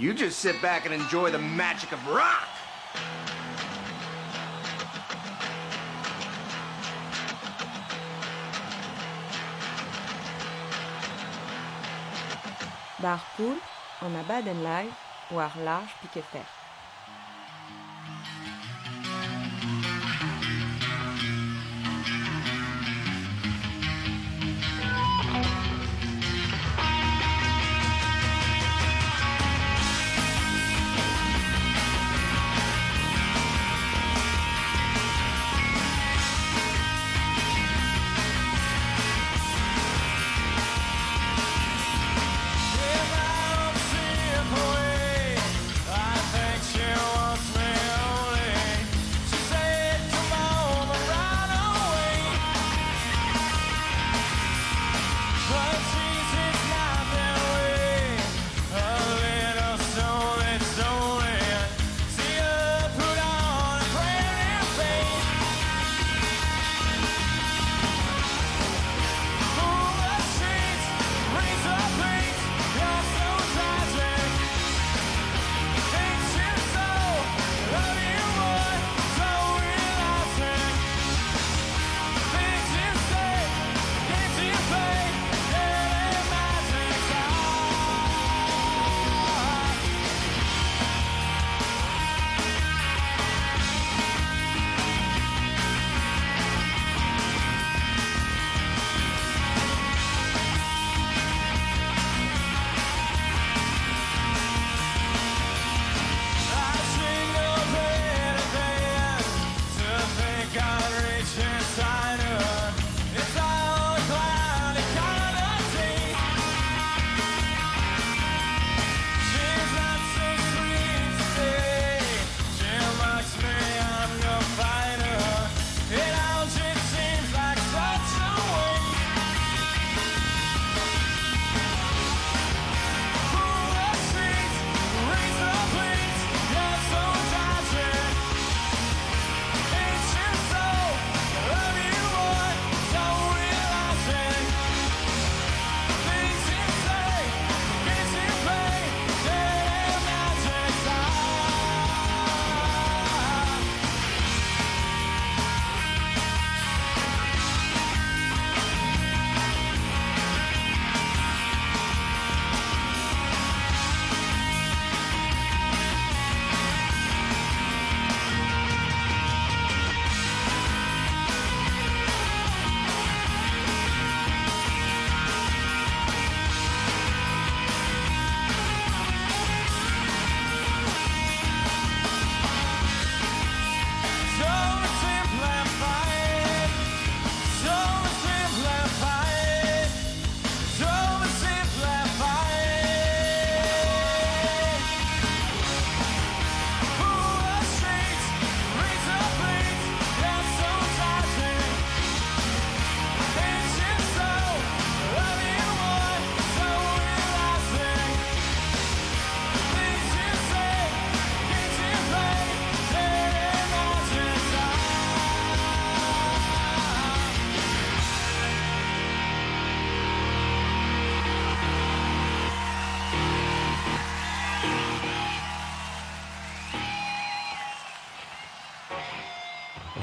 You just sit back and enjoy the magic of rock. Barpool, en a baden live, war large piquet.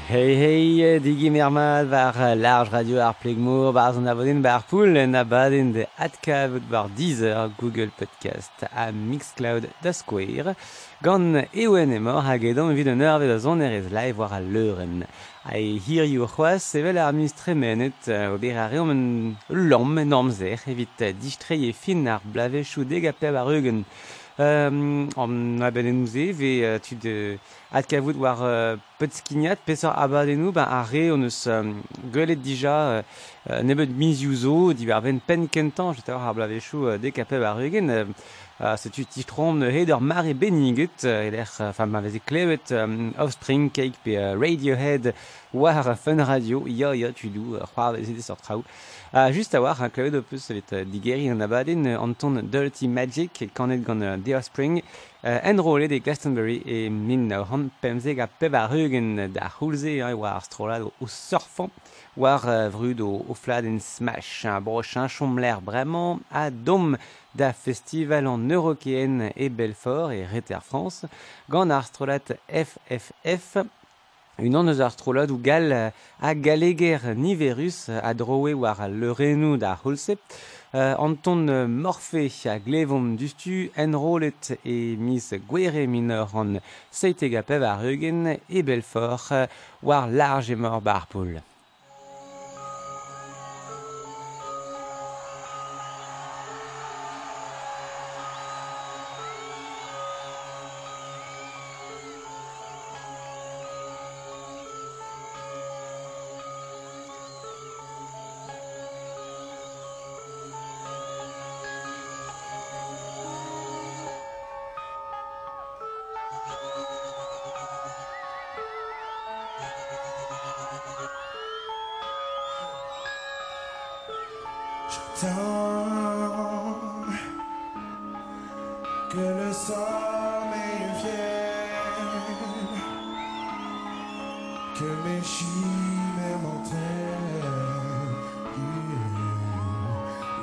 Hei hei, digi mermad var large radio ar plegmour, var zon abaden bar poul, en abaden de atka vout war Deezer, Google Podcast, a Mixcloud da Square, gant ewen emor hag edan vid an ur a zon erez live war a leuren. Ha e hir yo c'hoaz, sevel ar mistremenet, ober a reom en lom en amzer, evit distreie fin ar blavechou deg a peb ar eugen. Um, an abadennou ze, ve uh, tu de adkavout war uh, petskignat, ben a re on eus gwelet dija nebet mizioù zo, di war ben pen kentan, jeta war ar blavechou uh, dek a peb ar eugen, uh, uh, setu titrom ne hed ur mare beniget, uh, e uh, um, Offspring, Cake, pe Radiohead, war fun radio, ya ya tu dou, uh, c'hoar veze de sort traoù. Uh, just a war, un klevet o peus evit uh, digeri an abaden an Dirty Magic, kanet gant The Offspring, Uh, enrôlé des Glastonbury et min han pemzeg a da hulze hein, war strolad au surfant war uh, vrud au flad en smash un brochin chomler vraiment a dom da festival en eurokeen et Belfort et Reter France gant ar FFF unan eus ar strolad ou gal a galeger niverus a droe war le renou da hulse Uh, an ton morfe a glevom dustu enrolet e mis gwere minor an seitegapev ar eugen e belfort uh, war large e mor barpoul. Tant que le sommeil vienne, que mes chimères m'entraînent,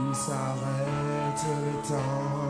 il s'arrête le temps.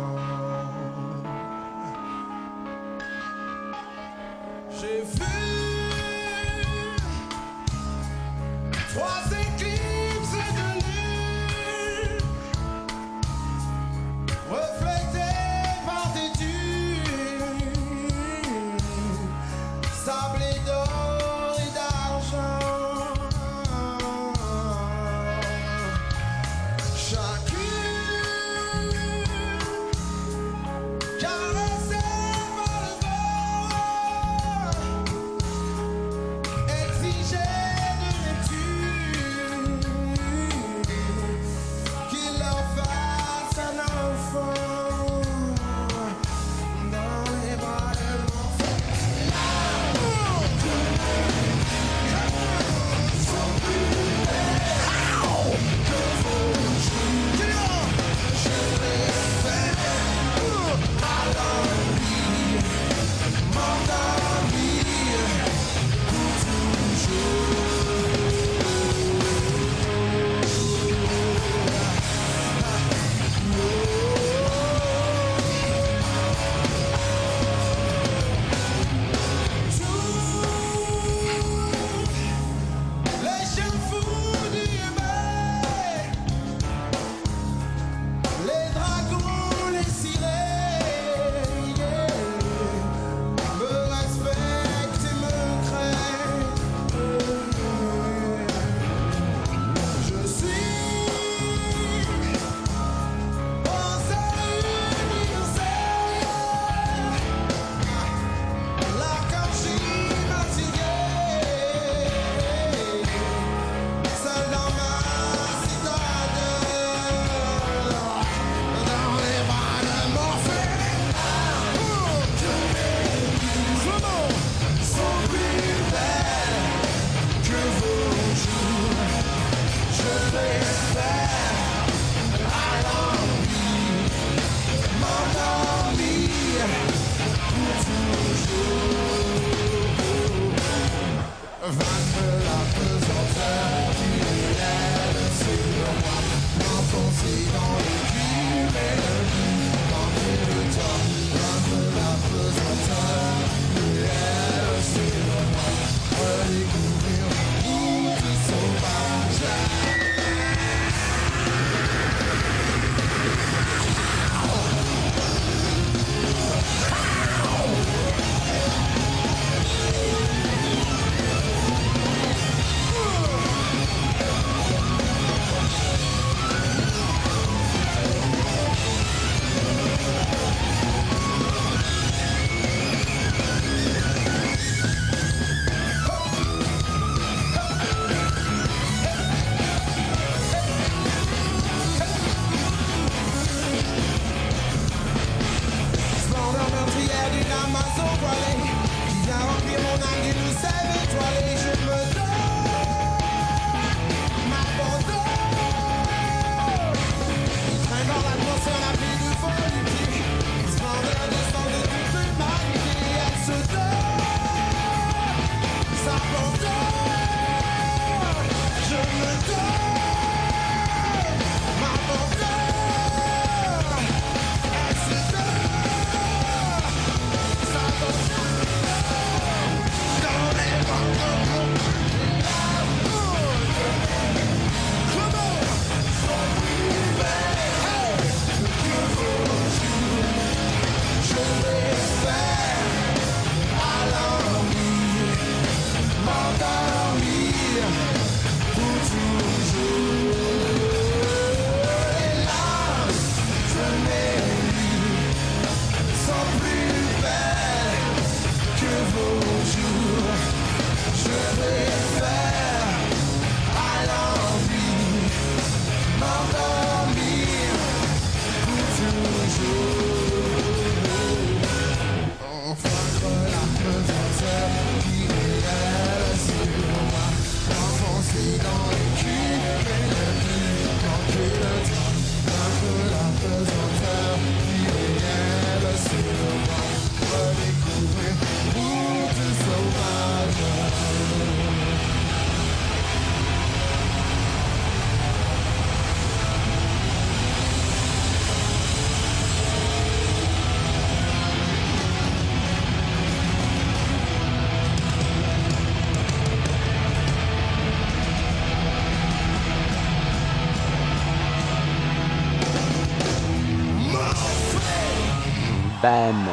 bam.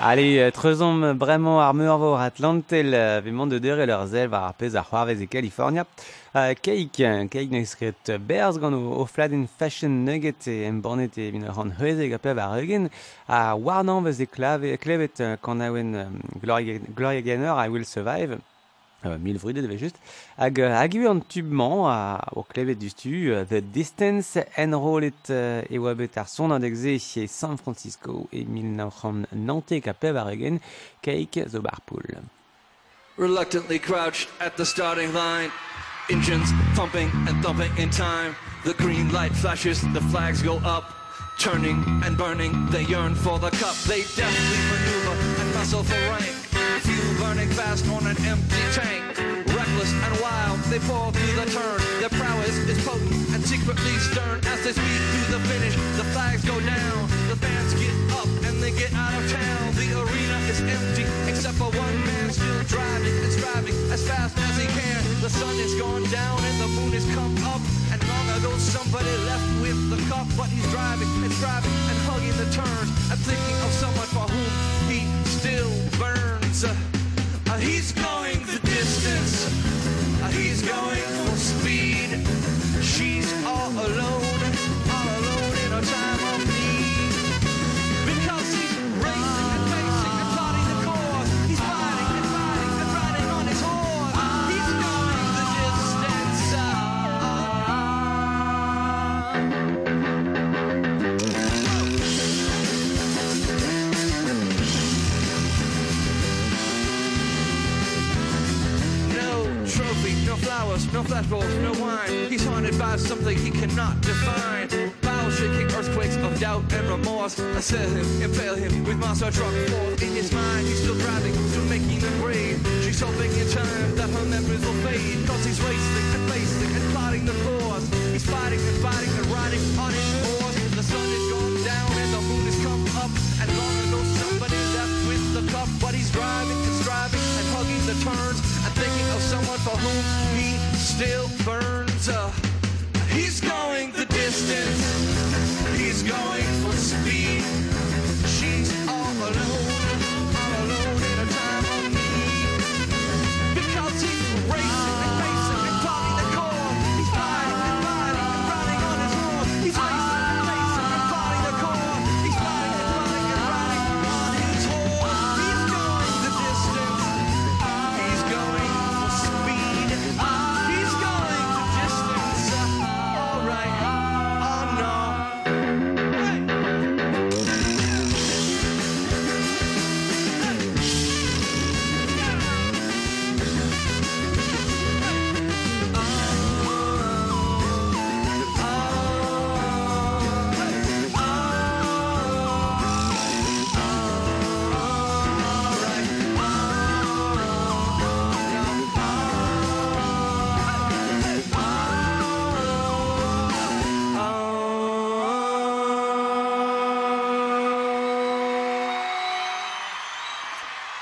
Ale, treuzom bremañ ar meur vor Atlantel, vemant de deur e leur zel war ar pez ar c'hoarvez e California. Uh, keik, keik ne skret berz gant o, o fladen fashion nugget e embornet e vin ran heuze e gapev ar eugen, a warnan vez e klevet, klevet uh, kan aouen um, Gloria, Gloria Gaynor, I Will Survive, Mil vrudet eve just. Hag, hag eo an tubman a, o klevet du stu, uh, The Distance enrollet uh, e oa bet ar San Francisco e 1990 a pev ar eugen, keik zo bar poul. reluctantly crouched at the starting line. Engines pumping and thumping in time. The green light flashes, the flags go up. Turning and burning, they yearn for the cup. They deftly maneuver and muscle for rank. Fuel burning fast on an empty tank. Reckless and wild, they pour through the turn. Their prowess is potent and secretly stern. As they speed through the finish, the flags go down. The fans get up and they get out of town. The arena is empty except for one man still driving and striving as fast as he can. The sun is gone down and the moon has come up. And long ago somebody left with the cup, but he's driving and striving and hugging the turns and thinking of someone for whom he still he's going to flowers, no wine. He's haunted by something he cannot define. Bow shaking earthquakes of doubt and remorse. Assail him, impale him with monster truck force. In his mind, he's still driving, still making the grade. She's hoping in time that her memories will fade. Cause he's racing and pacing and plotting the course. He's fighting and fighting and riding on his horse. The sun is gone down and the moon has come up. And long ago somebody left with the cup. But he's driving and striving and hugging the turns. And thinking of someone for whom he still burns. up. he's going the distance. He's going for speed.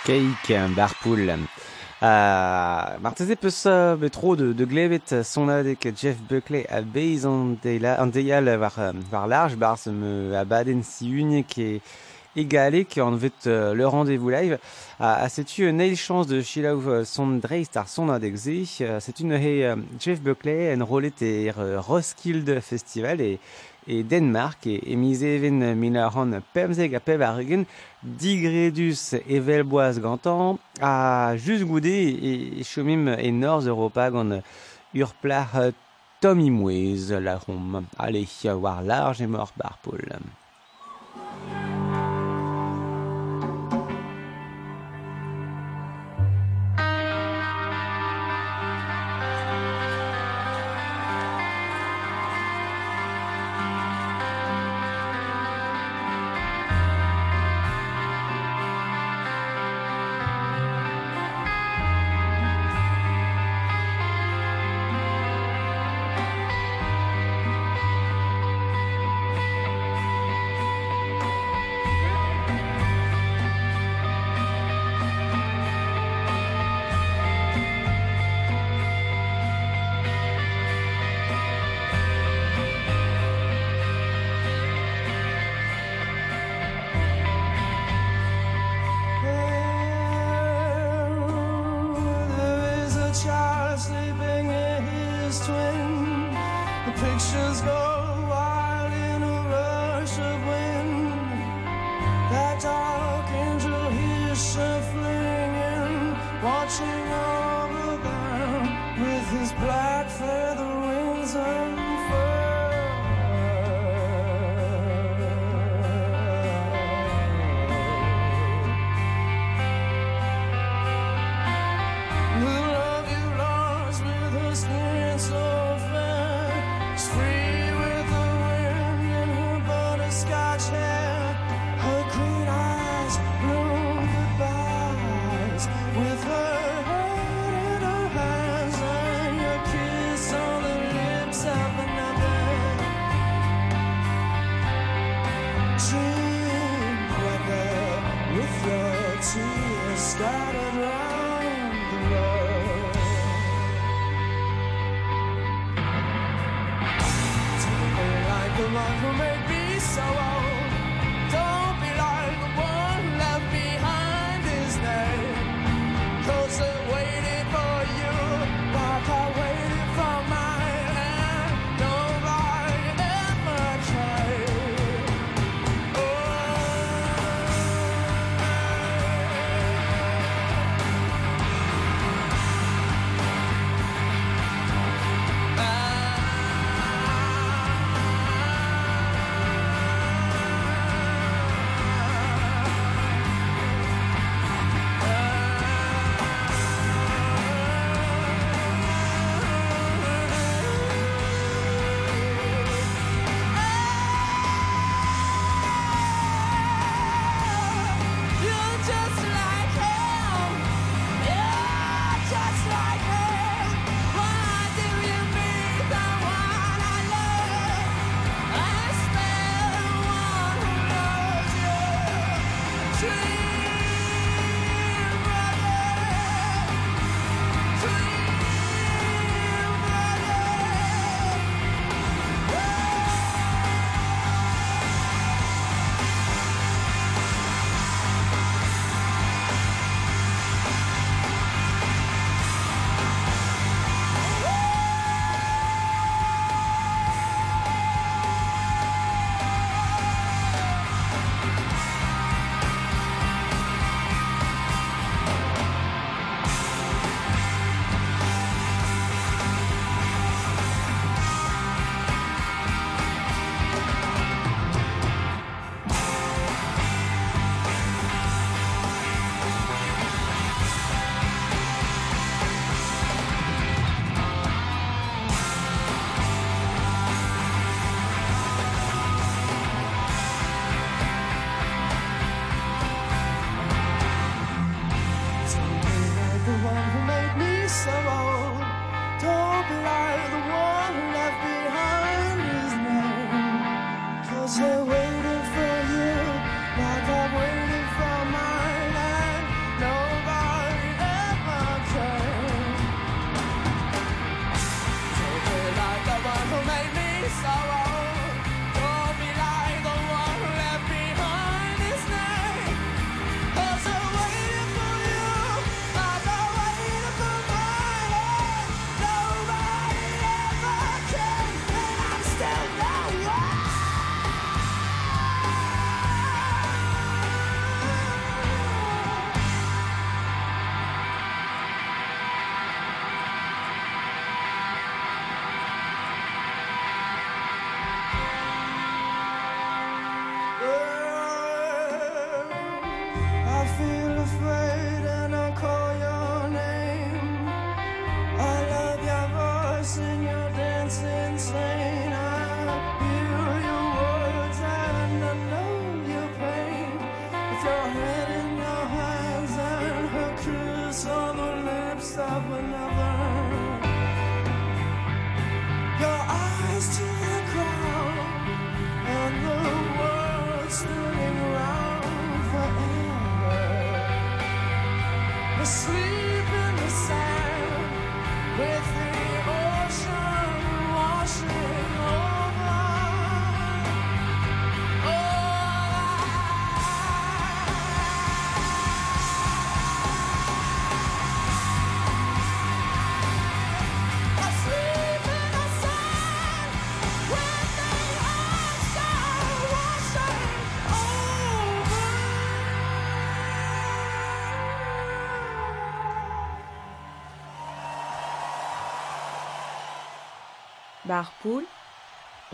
Keik, bar poul. Uh, Marteze peus uh, betro de, de glevet son adek Jeff Buckley a beiz an, deila, an deial war, euh, war large bar se me abaden si unik e egalek an vet uh, le rendez-vous live. Uh, a setu chance de chilaou uh, son dreist ar son adek ze. Uh, setu ne he uh, Jeff Buckley en rolet er Roskilde Festival e e Denmark e emizeven mina ran pemzeg a pev ar egen digredus evel boaz gantan a just goude e, e chomim e norz Europa gant ur plar Tommy Mouez la rom. Allez, war large e mort par poule.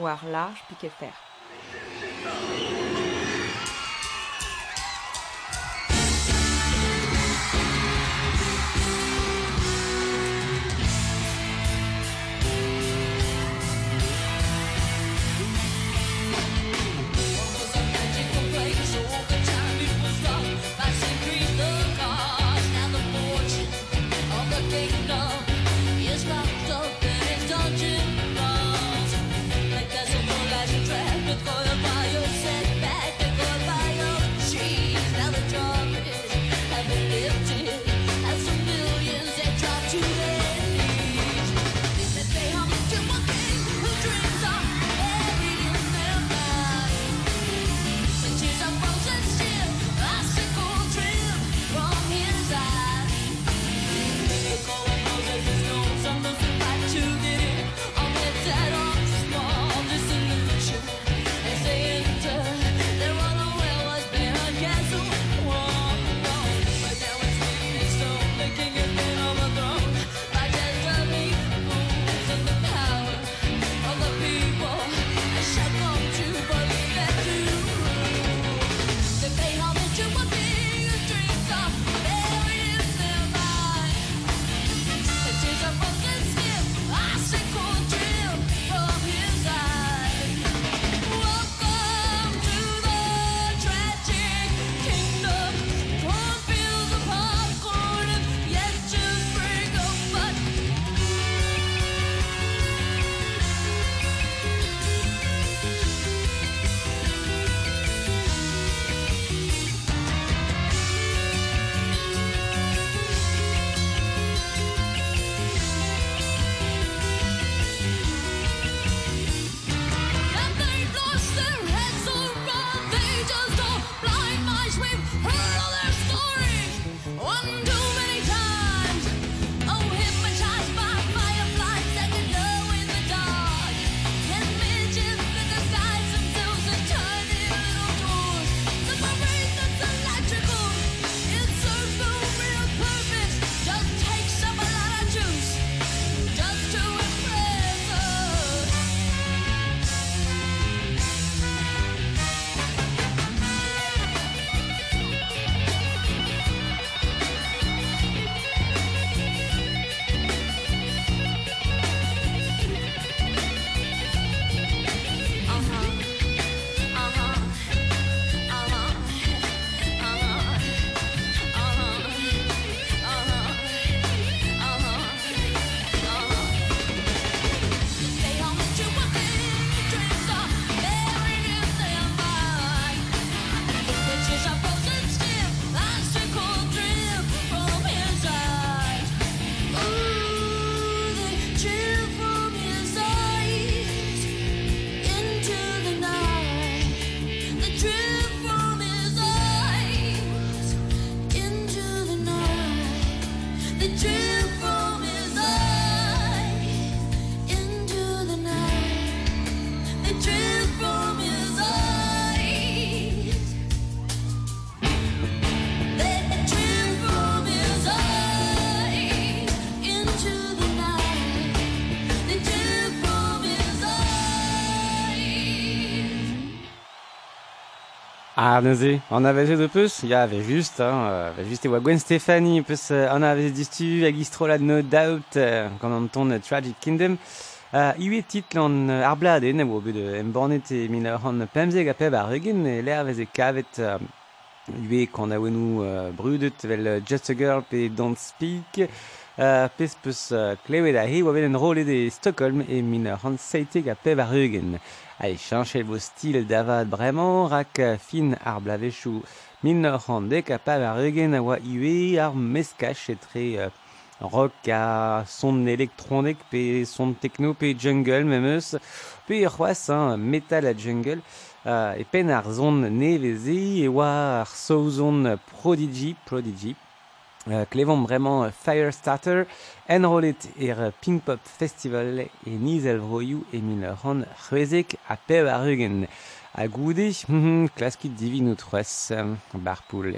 War large piqué fer. Ah, neuze, an aveze de peus, ya ave just, hein, ave just ewa Gwen Stefani, peus an aveze distu, hag istrola no doubt, gant an ton Tragic Kingdom. Uh, Iwe tit lan ar blade, ne bo bet embornet e min an pemzeg a peb ar regen, e ler veze kavet uh, Iwe kan a wenou uh, brudet vel Just a Girl pe Don't Speak, uh, pez peus uh, klevet a he oa bet en rolet e Stockholm e min an seiteg a peb ar. Allez, chanchel vos stil davad bremañ, rak uh, fin ar blavechou min ur an dek a peb ar eugen a oa iwe ar meskach etre uh, rock a son elektronik pe son techno pe jungle memeus pe c'hoaz hein, metal a jungle uh, e pen ar zon neveze e oa ar saouzon prodigy prodigy Uh, klevon bremañ uh, Firestarter enrolet er Pinkpop Festival e nizel vroioù e min ran c'hwezek a pev ar rugen. A goude, mm klaskit divin ou troez, um, bar poul.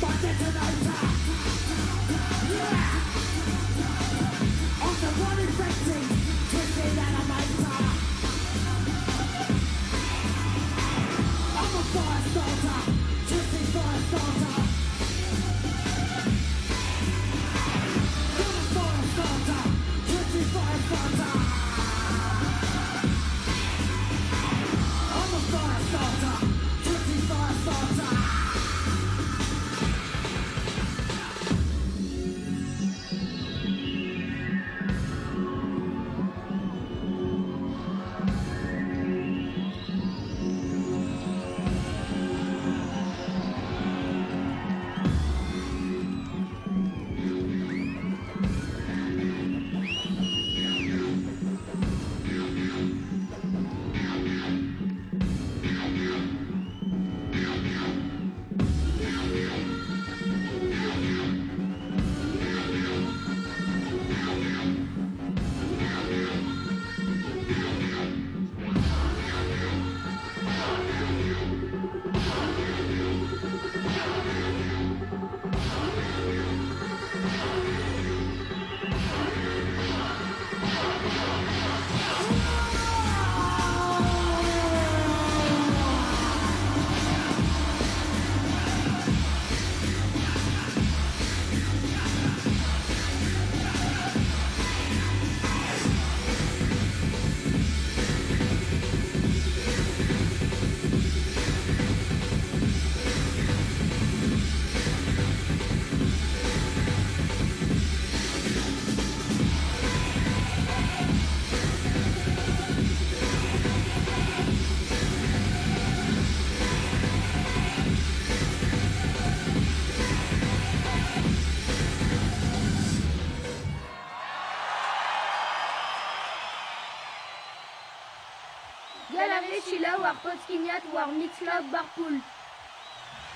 Bucket tonight.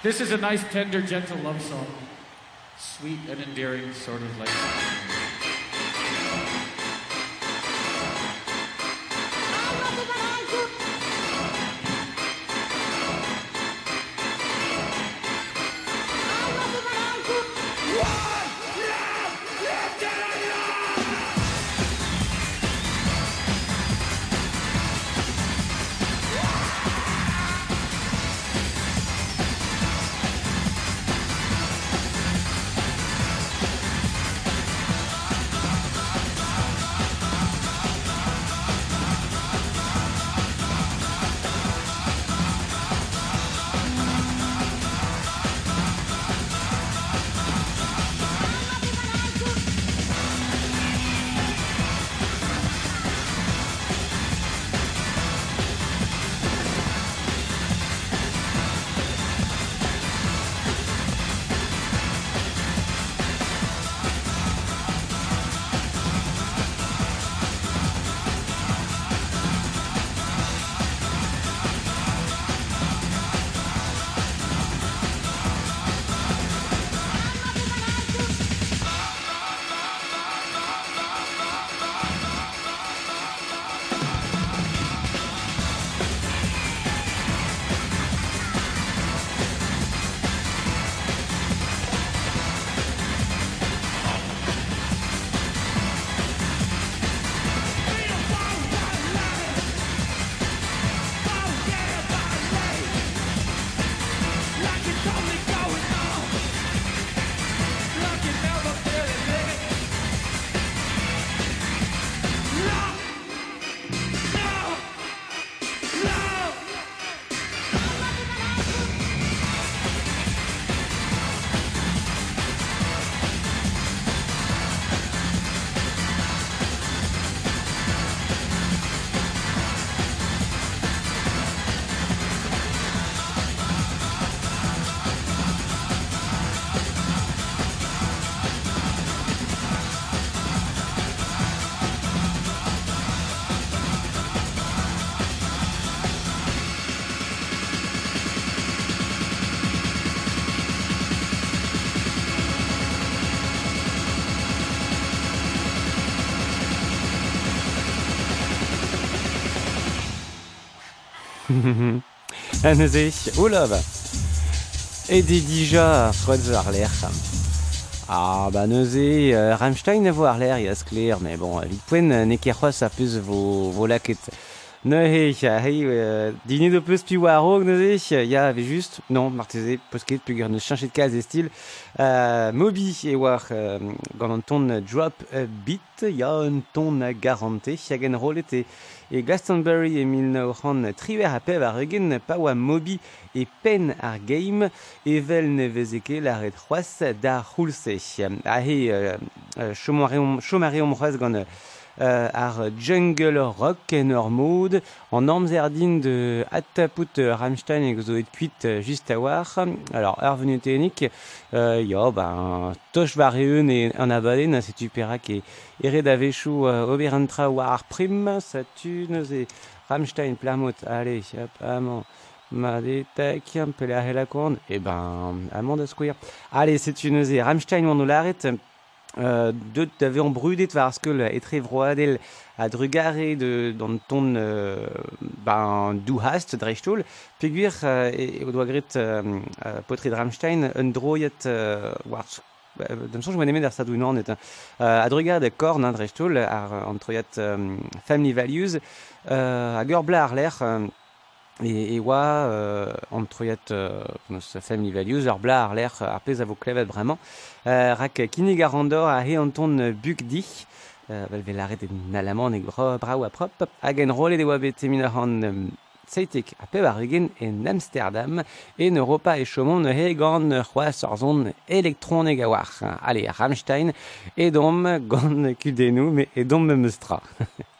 This is a nice, tender, gentle love song. Sweet and endearing, sort of like. En neuze, oula ba. E de dija froedz ar lerch. Ah, ba neuze, euh, Rammstein a vo ar ler, yas kler, mais bon, vit poen euh, ne ket c'hoaz a peus vo, vo laket. Ne he, ya, he, euh, dini do peus pi war rog neuze, ya, ave just, non, marteze, peus ket pugur neus chanchet kaz e stil, euh, Moby e war euh, gant an ton drop a beat, ya un ton a garante, hag en rolet e, e Glastonbury e mil n'aoc'han triwer a pev ar eugen pa oa mobi e pen ar geim evel ne vezeke la red c'hoaz da c'houlse. Ahe, chomareom c'hoaz gant ar jungle rock en ur mod, an amzerdin de Atapout euh, Rammstein et kuit euh, just a war. Alors, ur venu tenik, euh, ya, ben, toch var eun e an abaden, setu perak e ere da vechou euh, ober an tra war ar prim, sa tu neuze Rammstein plamot, allez, hop, amant. Ma détac, un peu la et ben, amant de square. Allez, c'est une neuze Rammstein on l'arrête. Brudet parce que le etre vroadel a drugare de dans ton euh, ben du hast drechtol peguir euh, et au doigt grit euh, euh, potri Rammstein un droyet euh, war Dem sonj moan emet ar sadou unan et euh, a drugar de korn an drechtol ar family values euh, a gur bla ar ler euh, E, e oa euh, an troiat euh, nos family values ur bla ar ler ar pez a vo. Euh, rak kinig ar andor a he an ton buk di, euh, vel e brau prop, hag en rolet e oa bet emin ar an um, seitek a pev ar eugen en Amsterdam en Europa e chomon ne he gant c'hoaz ar a war. Allez, Rammstein, e dom gant kudenou, me e dom me meustra.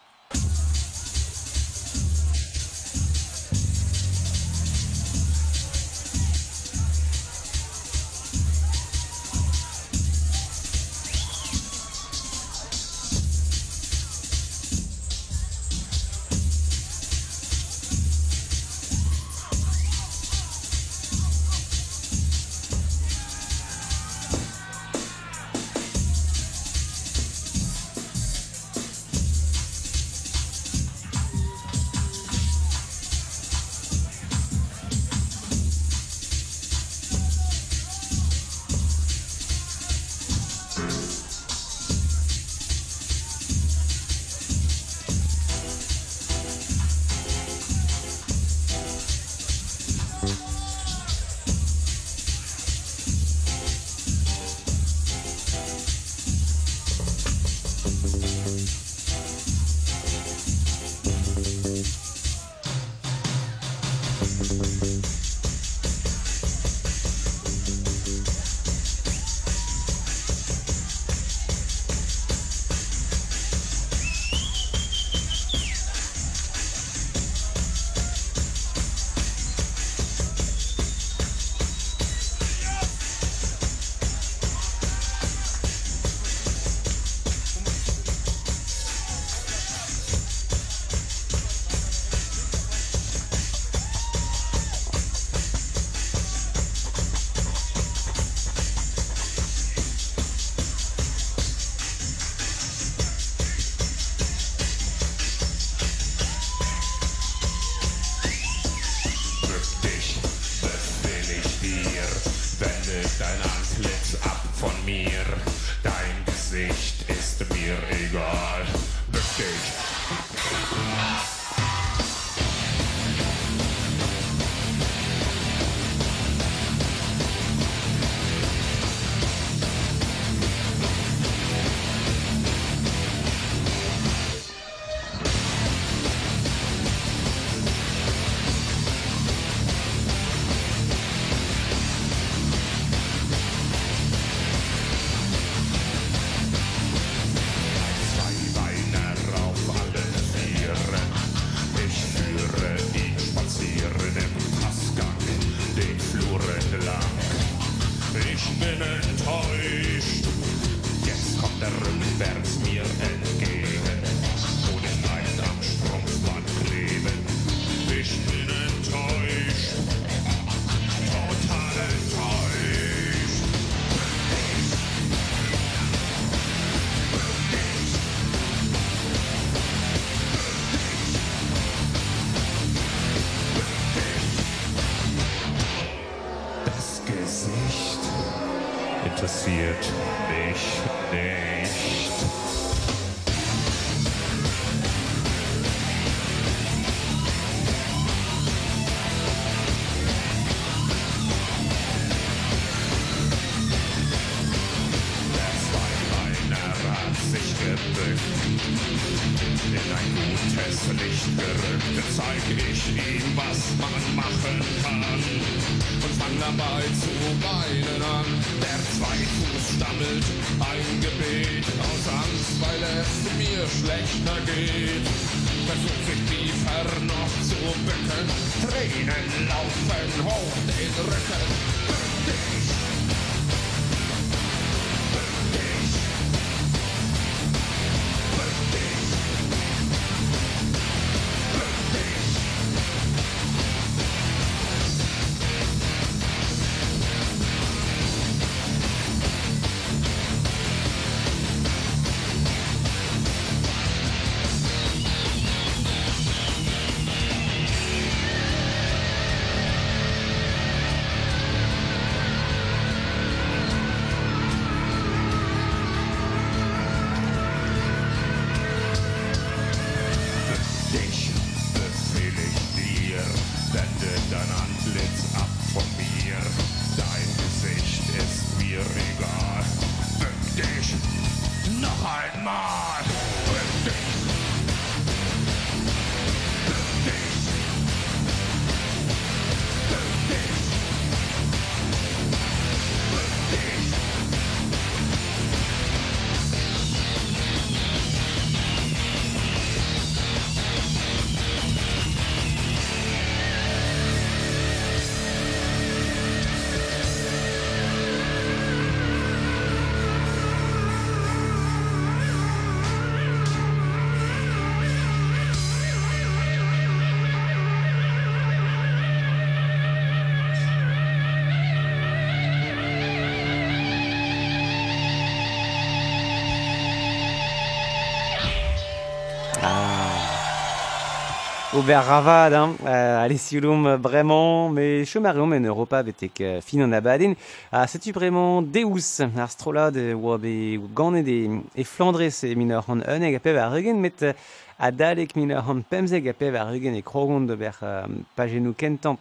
Aubert Ravad, hein, euh, Alessiulum vraiment, mais chomarium en Europa betek euh, fin an abadin. Ah, setu vraiment deus, ar strolad euh, oa be ganet e, e Flandres e mineur an uneg a pev ar rugen, met euh, a dalek mineur an pemzeg a pev ar rugen e krogon d'ober euh, pagenou kentan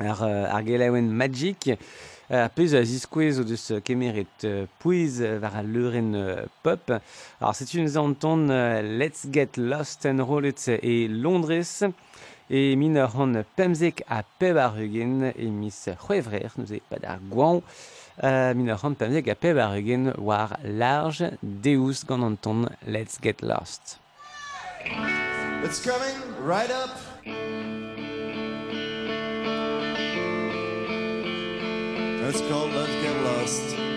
ar, euh, ar magic. Uh, peus a ziskouez o deus euh, kemeret uh, pouiz war a leuren pop. Alors c'est une uh, Let's Get Lost and Rollet e Londres e min ur an pemzek a peb ar rugen e mis c'hwevrer, nous e pad ar gouan, uh, min ur an pemzek a peb war large deus gant Let's Get Lost. It's coming right up. It's called Let's Get Lost.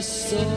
so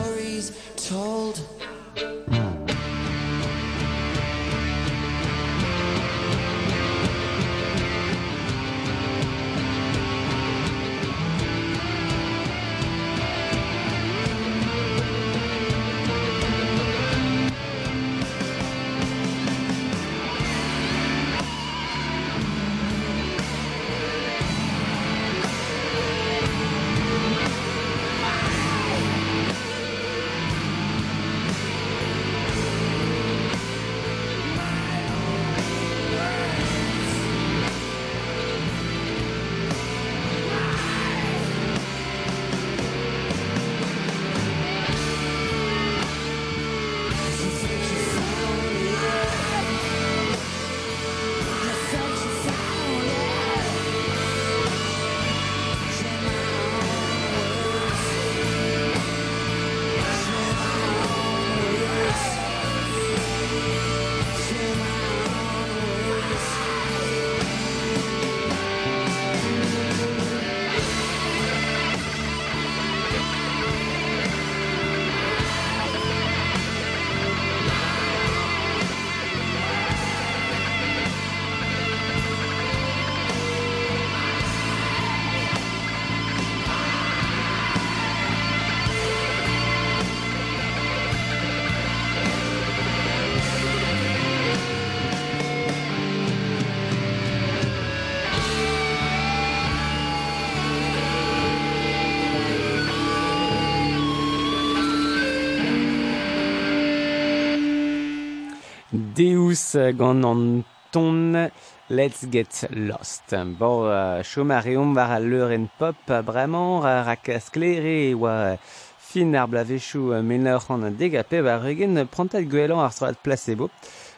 koulskous gant an ton Let's Get Lost. Bo, uh, chomareom war a leuren pop bremañ rak sklere e oa fin ar blavechou melneur an degape war regen prantat gwelan ar strat placebo.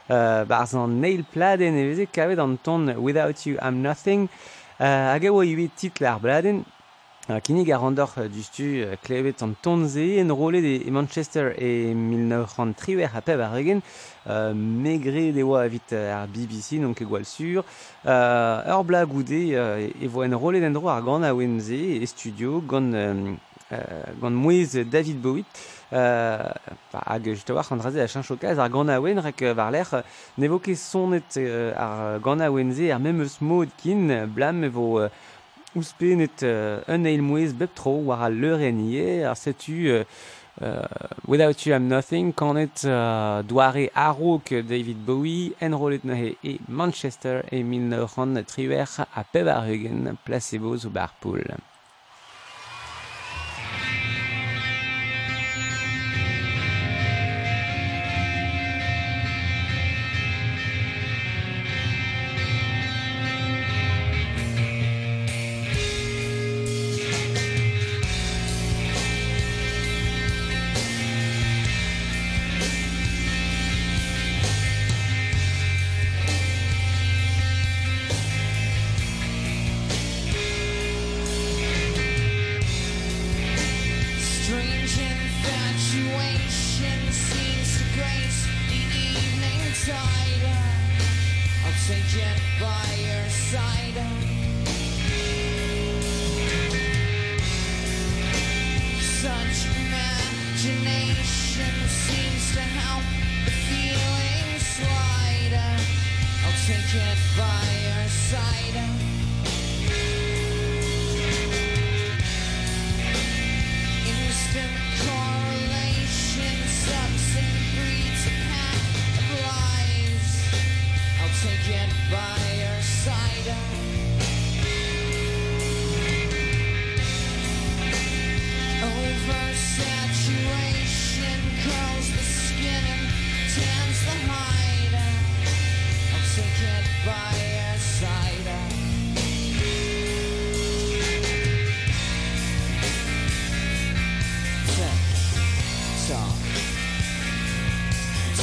Uh, bar an neil pladen e veze kavet an ton Without You I'm Nothing. Uh, hag e oa ivit titl ar bladen Kinig a randor uh, du stu uh, klevet an tonze en Manchester e 1903 a peb ar egen uh, megre de oa evit uh, ar BBC donc e gwal sur uh, uh, e ar gant a studio um, uh, mouez David Bowie uh, hag just war an draze a chanchokaz ar gant a wen rek uh, war l'er uh, ne vo ket sonet uh, ar gant a wenze ar mem eus mod kin blam e vo uh, ouspenet euh, un eil mouez bep tro war a leur enie, ar setu euh, uh, Without You I'm Nothing, kanet uh, doare arok David Bowie, enrolet nahe e Manchester e min neuron triwer a pevar placebo zo bar poul.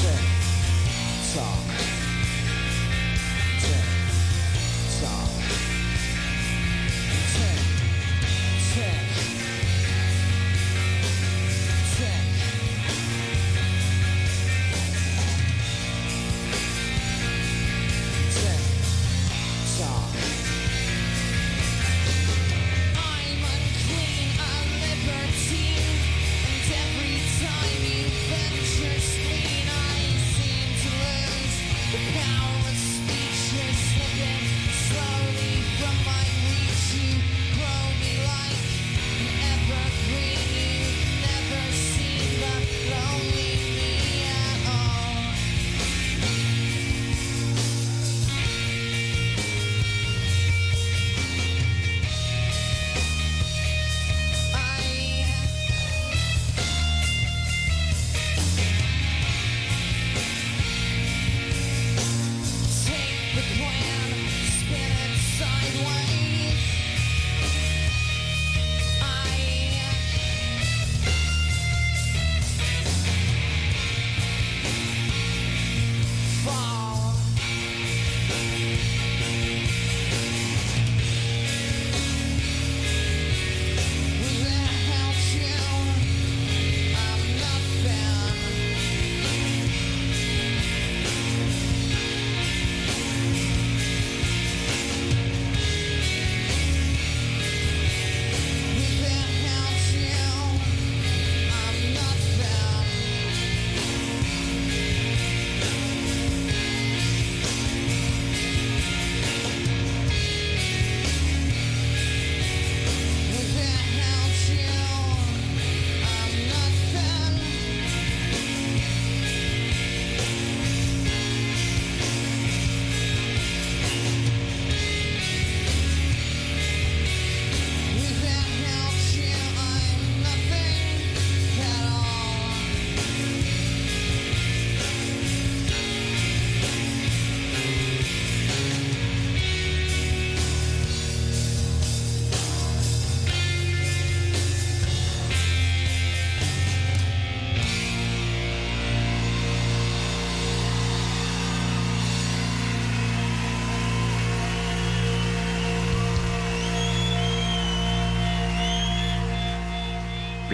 Talk.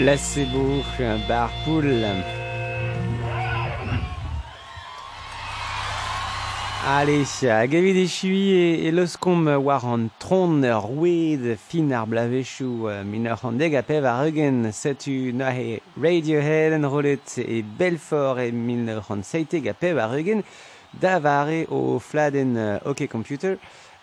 placebo bar poul. Allez, gavid e chui e, e loskom war an tron ur wed fin ar blavechou min ur an deg a pev ar eugen setu na he Radiohead en rolet e Belfort e min ur an seiteg a pev ar eugen da vare o fladen uh, OK Computer.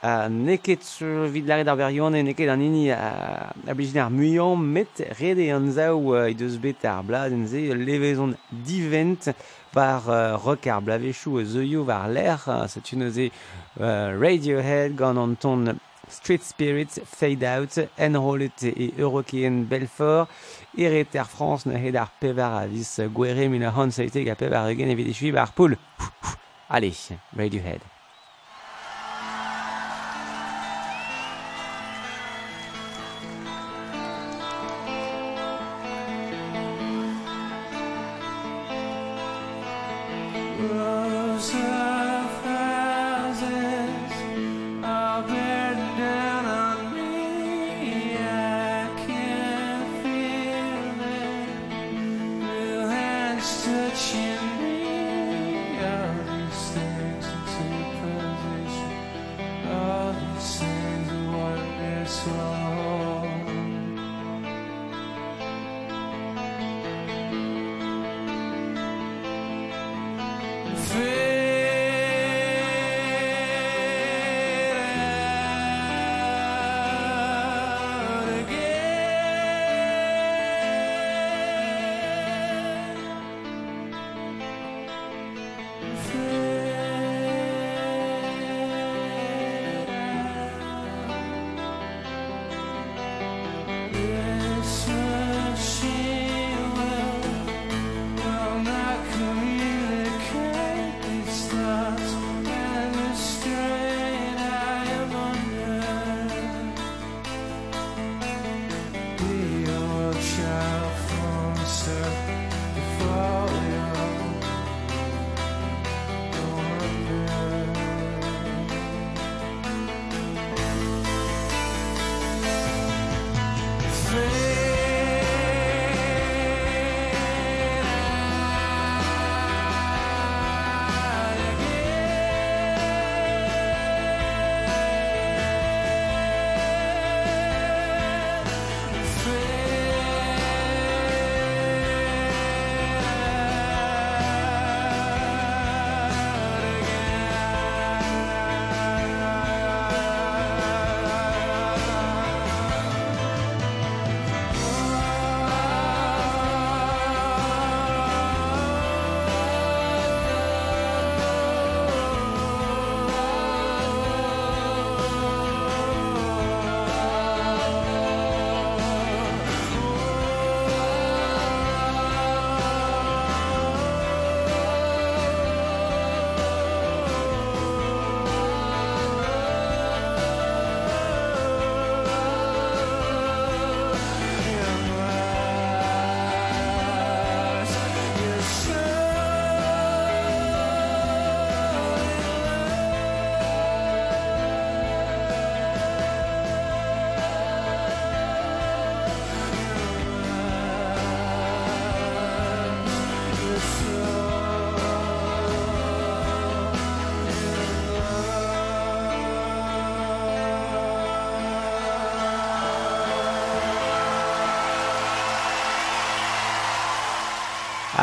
A neket sur vid lare d'ar verion e neket an ini a, a blizhin ar muion met rede an zao uh, i deus bet ar bladen ze levezon divent par uh, rock ar blavechou e zeuio var l'air uh, setu neuze uh, Radiohead gant an ton Street Spirits, Fade Out, Enrollet e Eurokeen Belfort, eret France ne hed ar pevar a vis gwere min a han saiteg a pevar egen evit. Allez, Radiohead.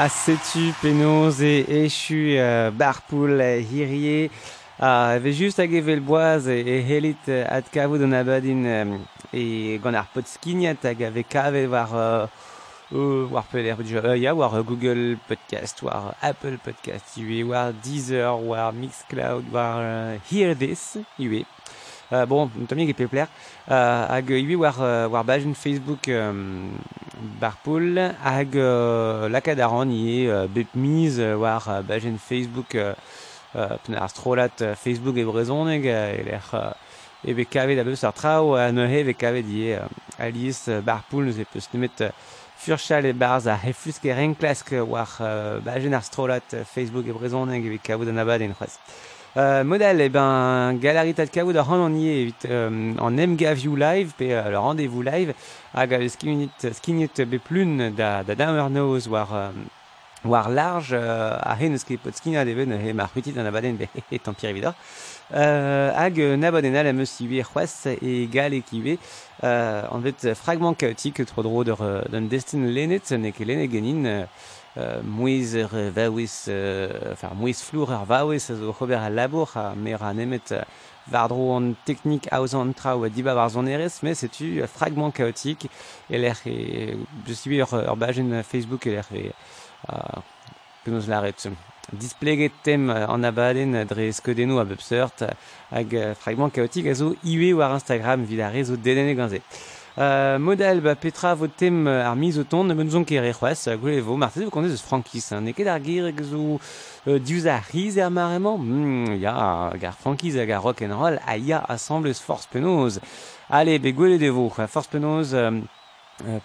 A setu penaos e echu uh, barpoul hirie a ve just hag evel boaz e, e helit uh, ad kavout an abadin um, e gant ar potskiniat hag ave kavet war peler ya war Google Podcast war Apple Podcast ue war Deezer war Mixcloud war Hear This ue bon, tamiek e pepler. Uh, hag ivez war, war bajen Facebook barpoul hag euh, lakad a ran ie euh, bep miz war euh, bajen Facebook euh, pne ar strolat euh, Facebook e brezoneg euh, e l'er euh, e be kavet a beus ar trao a neuhe ve kavet ie euh, alies euh, barpoul neus e peus nemet euh, furchal e barz a hefus ke renklask war euh, bajen ar strolat euh, Facebook e brezoneg e be kavet an abad en c'hoaz. Euh, modèle, eh ben, Galerie Tatkaoud a ran y est euh, en MGAView live, pe euh, le rendez-vous live, hag skinit, skinit beplun da, da damer noz war, euh, war large, euh, a hen eus ket pot skinat even he mar petit an abaden, be he tant pire évidemment. Euh, hag euh, nabaden al am eus iwe c'hoaz e gal e kiwe, euh, en fait, fragment chaotique, trop drôle de, d'un destin lennet, ne ket lennet genin, euh, euh, mouiz ur vaouez, euh, enfin, mouiz flour ur vaouez a zo c'hober al labour a mer an emet euh, vardro an technik aouz an trao a diba war zon erez, mais setu euh, fragment chaotique, e l'er e, je suis ur, ur bajen Facebook e l'er e, penaos laret. Displeget tem euh, an abaden euh, dre skedenno a bep seurt hag euh, fragment chaotique a zo iwe war Instagram vid a rezo dedene ganze. Euh, model ba petra vo tem ar mizoton ne menuzon ket re c'hoaz goulevo martez vo kontez eus frankiz ne ket ar gir eg zo euh, diouz ar riz er maremañ mm, ya gar frankiz hag ar rock'n'roll a ya assemblez force penoz Allez, be gwele de vo force penoz euh,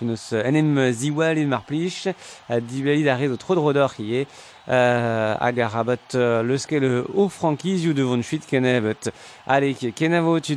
Penaos enem ziwal e mar plich, dibelid a rezo tro drodor ki e, hag ar abat leuskel o frankiz you devon chuit kenebet. Ale, kenavo tu